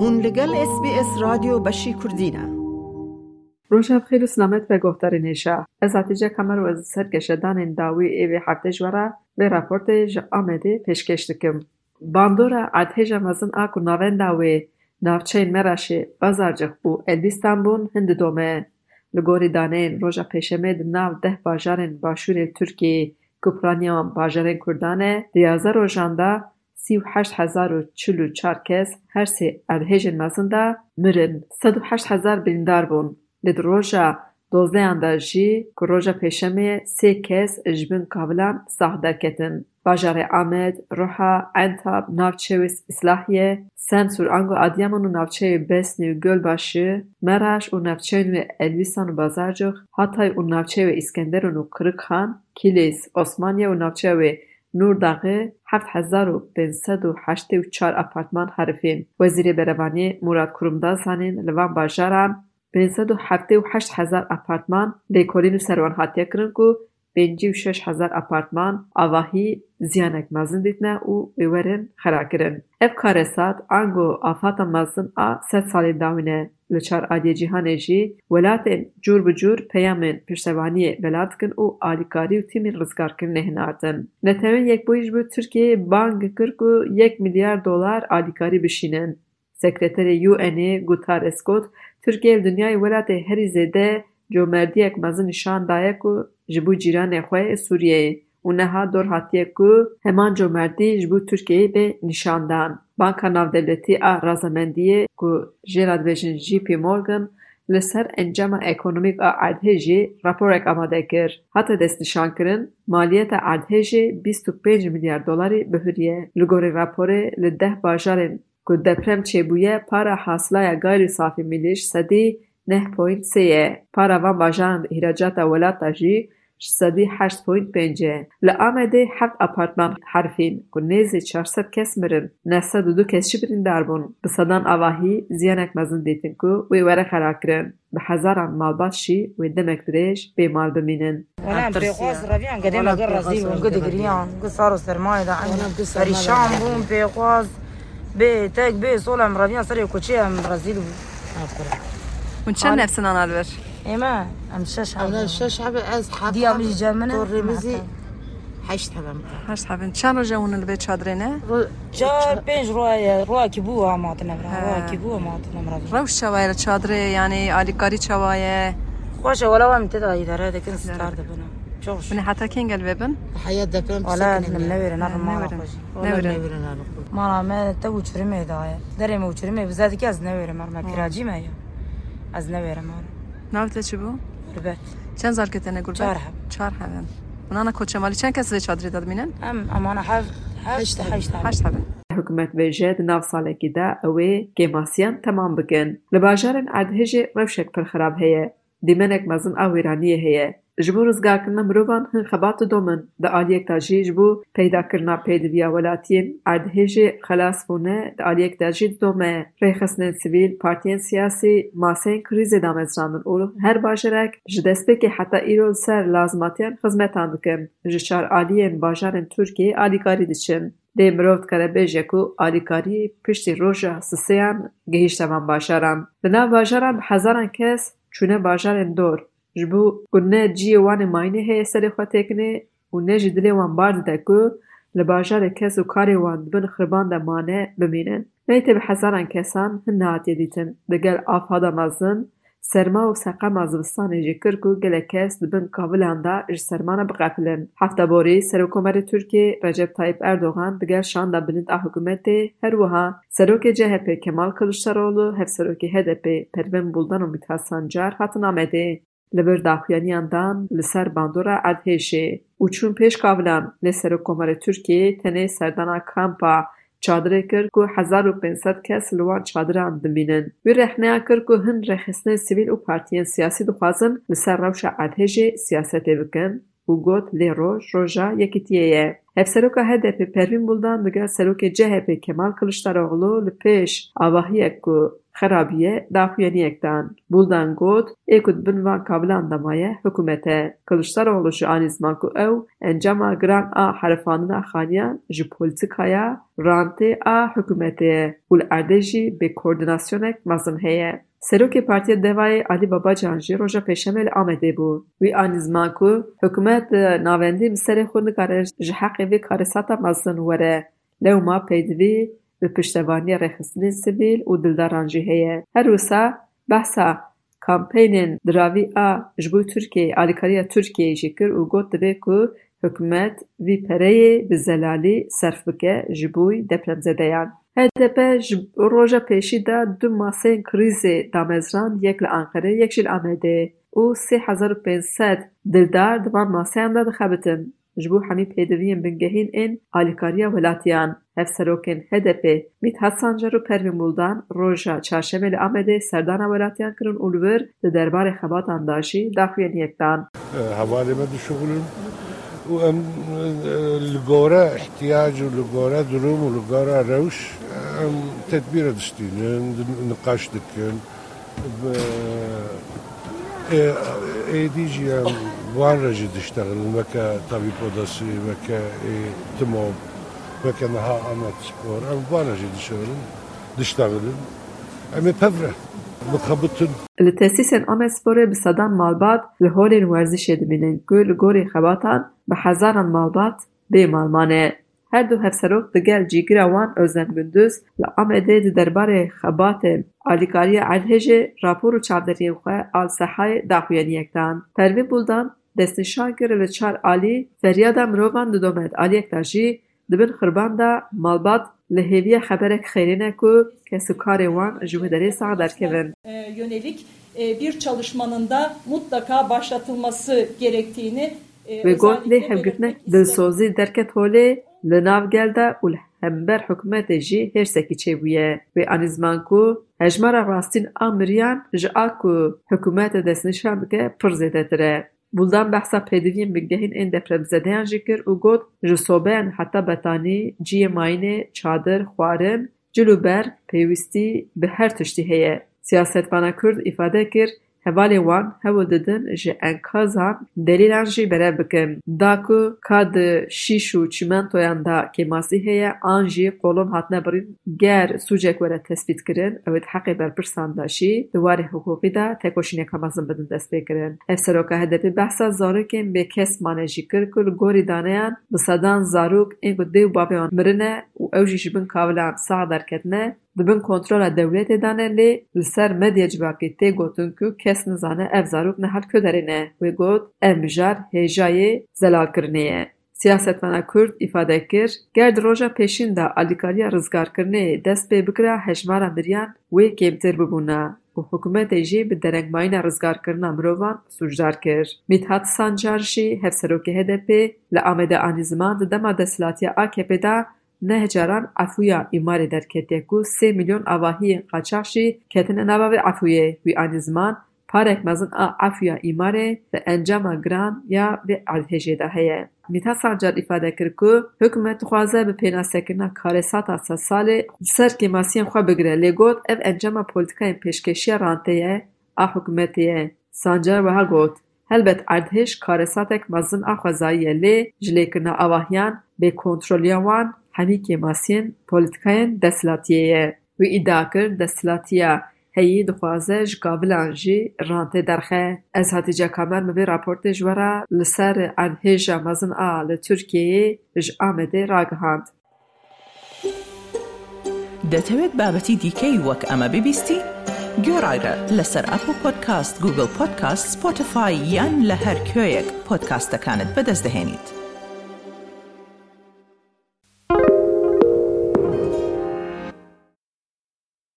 هون لگل اس بی اس رادیو بشی کردینه روشب خیلی سلامت به گفتار نیشه از حتیجه کمر و از سرکشدان داوی ایوی هفته جوره به راپورت جا آمده پیشکش دکم. باندورا ارتهج مزن آکو ناوین داوی ناوچین مرشه بازارجخ بو البیستان بون هند دومه. لگوری دانین روژا پیشمه ناو ده باجارن باشور ترکی کپرانیان باجارن کردانه دیازه روژانده سی و هشت هزار و چل و چار کس هر سه ارهژن مزن دا مرن. سد و هشت هزار بریندار بون. لید روژا دوزدهان دا جی که روژا پیشمه سه کس جبن کابلان ساخ درکتن. باجار آمد، روحا، عنتاب، ناوچه و اصلاحیه، سنسور آنگو ادیامان و ناوچه بسنی و گلباشه، مرش و ناوچه و الویسان و بازارجوخ، حتی و ناوچه و اسکندرون و کرکخان، کلیس، عثمانیه و ناوچه نورداغه هفت هزار و پنسد و هشت و چار اپارتمان حرفین. وزیر بروانی مراد کرمدان لوان باجاران پنسد و هفته و هشت هزار اپارتمان لیکولین و سروان که پێنجی و شەش هەزار ئەپارتمان ئاڤاهی زیانێک مەزن دیتنە û wêwerin xirakirin. Ev karesat ango afata mezin a sed salên dawîne li çar aliyê cîhanê jî welatên cûr bi cûr peyamên piştevaniyê bela dikin û alîkarî û tîmên rizgarkirinê hinardin. Netewên Yekbûyî ji bo Tirkiyeyê bang kir ku yek milyar dolar alîkarî bişînin. Sekreterê UNê Guterres got Tirkiye li dinyayê welatê herî zêde comerdiyek mezin nîşan daye ku ji bo cîranê xwe Sûriyeyê û niha dor hatiye ku heman comerdî ji bo Tirkiyeyê bê nîşandan. Banka Navdewletî a Razamendiyê ku jêra dibêjin JP Morgan li ser encama ekonomîk a erdhejê raporek amade kir. Hate destnîşankirin, maliyeta erdhejê bîst û pênc milyar dolarî bihuriye. Li gorî raporê li deh bajarên ku deprem çêbûye para hasilaya gayrî safî millî ji sedî neh point sê ye. Para van bajaran îhracata welata jî شصدی هشت پوینت پنجه. لآمده هفت اپارتمان حرفین. کو نیزی چار ست کس مرن. نسد و دو کس شی برین دار بون بسادان آواهی زیان اک دیتن کو وی وره خراک به هزاران مال باشی وی دمک دریش بمال مال بمینن بیخواست رویان گده مگر و گده گریان گسار و سرمایه دا پریشان بون بیخواست بی تک بی سولم رویان سر کچی هم رزی و چند ايما أم ششحب أنا الششحب ازحب دي ام جامنا طور مزي حشت حبنت حشت حبنت شان رجعون البيت شادرينة؟ جار بينج روايا رواكبوها معطنا آه. برا رواكبوها معطنا برا روش شوايا شادري يعني علي كاري شوايا خوش ولا وام تدعي هذا كنت ستار دبنا شوش من حتى كين قال بابن حياة دبنا ولا نمنور نار ما نخش نمنور نار ما ما توج فرمي دايا آه. دري موج فرمي بزاد كاز نمنور ما كراجي ما أز نمنور ناوت چی بو؟ ربات چند سال که تنه چهار هم چهار هم ونانا کوچه مالی چند کس ریچ داد مینن؟ ام امانا هفت هشت هشت هشت هم حکومت بێژێ ناو ساڵێکی دا ئەوێ گێماسیان تەمام بکەن. لە باژارن ئادهێژێ ڕەوشێک پرخراب هەیە. دیمەنێک مەزن ئاوێرانیە هەیە. Ji bo rizgarkirina mirovan hin xebat didomin. Di aliyek de jî ji bo peydakirina pêdiviya welatiyên erdhejê xelas bûne di aliyek de jî didome. Rêxistinên sivîl, partiyên siyasî, maseyên krîzê damezrandin û her bajarek ji destpêkê heta îro li ser lazimatiyan xizmetan dikin. Ji çar aliyên bajarên Tirkiyeyê alîkarî diçin. Dê mirov dikare bêje ku alîkarî piştî roja siseyan gihîşte van bajaran. Li nav bajaran hezaran kes çûne bajarên dor. Ji bo ku ne ciyê wan ê mayînê heye serê xwe têkine û ne jî dilê wan bar dide ku li bajarê kes û karê wan dibin xiriban de mane bimînin. Neytê bi hezaran kesan hin nehatiye dîtin. Digel afada mezin, serma û seqema zivistanê jî kir ku gelek kes dibin kavilan de ji sermana biqefilin. Hefteborî Serokkomarê Tirkiye Recep Tayyip Erdogan digel şanda bilind a hikûmetê her wiha Serokê CHP Kemal Kılıçdaroğlu hevserokê HDP Pervin Buldan û Mithat Sancar hatin Amedê. لبر داخویانی اندان لسر باندورا ادهشه و چون پیش قابلن لسر کمر ترکیه تنه سردانا کامپا چادر کر کو 1500 کس لوان چادر اندن بینن و رحنه کو هن رخصن سیویل و پارتیان سیاسی دخوازن لسر روش ادهشه سیاست بکن و گوت لیرو روژا یکیتیه یه افسروک ها دپی پروین بولدن دگر سروک جهپی کمال کلشتر اغلو لپیش آواهی اکو xerabiye daxuyaniyek dan. Buldan got ê ku dibin van kabilan damaye hikûmetê. Kılıçdaroğlu ji anî ziman ku ew encama giran a herifandina xaniyan ji polîtîkaya rantê a hikûmetê ye û li erdê jî heye. Serokê Partiya Devayê Alî Babacan jî roja pêşemê li Amedê bû. Wî anî ku hikûmet navendî bi serê xwe nikare ji heqê vê karesata mezin were. Lewma pêdivî bi piştevaniya rêxistinên sivîl û dildaran jî heye. Her wisa behsa kampênên diravî a ji bo Tirkiyeyê alîkariya Tirkiyeyê jî kir û got dibe ku hikûmet vî pereyê bi zelalî serf bike ji bo depremzedeyan. HDP ji roja pêşî de du maseyên krîzê damezrand yek li Enqerê yek jî li Amedê û sê hezar û pênc sed dildar di van maseyan de dixebitin ji bo hemî pêdiviyên bingehîn ên alîkariya welatiyan. Hevserokên HDP Mîthat Sancar û Pervîn Buldan roja çarşemê li Amedê serdana welatiyan kirin û li wir di derbarê xebatan da jî daxuyaniyek dan. hevalê me dişuxulin û em li gora ihtiyac û li gora durum û li gora rewş em tedbîre diştînin باز رجی داشتن، وکه تابیپودسی، وکه ای تمو، وکه نه آماتسپور، از باز رجی داشتن، داشتن. امپفروه. مخابتن. لاتاسیس ان امپفروه با صدام مالبات، لهوری نوارزی شد میلند. گلگوری خباتان با مالبات، به مالمانه. E. Hevserok di gel cîgira wan Özlem Gündüz li Amedê di derbarê xebatên alîkariya Erdhejê rapor û çavderiyên xwe al sehayê daxuyaniyek dan. Pervîn Buldan destnîşan kir li çar alî feryada mirovan di domet aliyek de jî dibin xirban da malbat li hêviya xeberek xêrîne ku kesûkarê wan ji wê derê sax derkevin. e, yönelik e, bir çalışmanın da mutlaka başlatılması gerektiğini e, Wê got lê özellikle hevgirtinek belirtmek isterim. dilsozî derket holê li nav gel de û hember hikûmetê jî hêrsekî çêbûye. Wê anî ziman ku hejmara rastîn a miriyan ji a ku hikûmetê destnîşan bike pir zêdetir e. Buldan behsa pêdiviyên bingehîn ên depremzedeyan jî kir û got ji sobeyan heta betanî, ciyê mayînê, çadir, xwarin, cil û ber pêwîstî bi her tiştî heye. Siyasetvana Kurd îfade kir hevalê wan hewl didin ji enkazan delîlan jî berev bikin. Da ku ka di şîş û çîmentoyan da kêmasî heye an jî qolon hatine birîn ger sûcek were tespît kirin ew ê heqê berpirsan da jî di warê hiqûqî de tekoşîneka mezin bidin dest pê kirin. Ev seroka HDP behsa zarokên bêkesmane jî kir ku li gorî daneyan bi sedan zarok ên ku dê û bavê wan mirine û ew jî ji bin kavilan sax derketine dibin kontrola dewletê dane lê li ser medya civakê tê gotin ku kes nizane ev zarok nehal kuderê ne. Wê got ev mijar hêjayê zelalkirinê ye. Siyasetvana Kurd îfade kir, ger di roja pêşîn de alîkariya rizgarkirinê dest pê bikira hejmara miriyan wê kêmtir bibûne û hikûmetê jî bi derengmayîna rizgarkirina mirovan sûcdar kir. Mîthat Sancar jî hevserokê HDP li Amedê anî ziman di dema desthilatiya AKP da نه جاران افویا ایماری در کتیکو سه میلیون آواهی قچاشی کتن نواب افویه وی آنیزمان پارک مزن افویا ایماری و انجام گران یا به عدهجه ده هیه. میتا سانجار افاده کرکو حکومت خوازه به پینا سکرنا کارسات اصا سالی سر کماسیم خواه بگره لگود او انجام پولتیکای پیشکشی رانتیه اه حکومتیه. سانجار وها گوت هلبت عدهش کارساتک مزن اخوزاییه لی جلیکرنا اواهیان به کنترولیوان hemî kêmasiyên polîtikayên desthilatiyê ye. Wî îdia kir desthilatiya heyî dixwaze ji kavilan jî rantê derxe. Ez Hatice Kamer mi vê raportê ji we re li ser erdhêja mezin a li Tirkiyeyê ji Amedê ragihand. دەتەوێت بابەتی دیکەی وەک ئەمە ببیستی؟ گۆڕایرە لەسەر ئەپ و پۆدکاست گوگل پۆدکاست سپۆتفاای یان لە هەر کوێیەک پۆدکاستەکانت بەدەستدەێنیت.